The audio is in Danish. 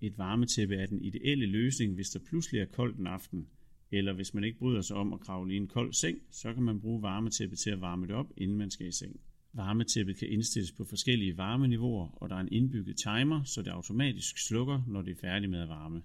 Et varmetæppe er den ideelle løsning, hvis der pludselig er koldt en aften, eller hvis man ikke bryder sig om at kravle i en kold seng, så kan man bruge varmetæppet til at varme det op, inden man skal i seng. Varmetæppet kan indstilles på forskellige varmeniveauer, og der er en indbygget timer, så det automatisk slukker, når det er færdigt med at varme.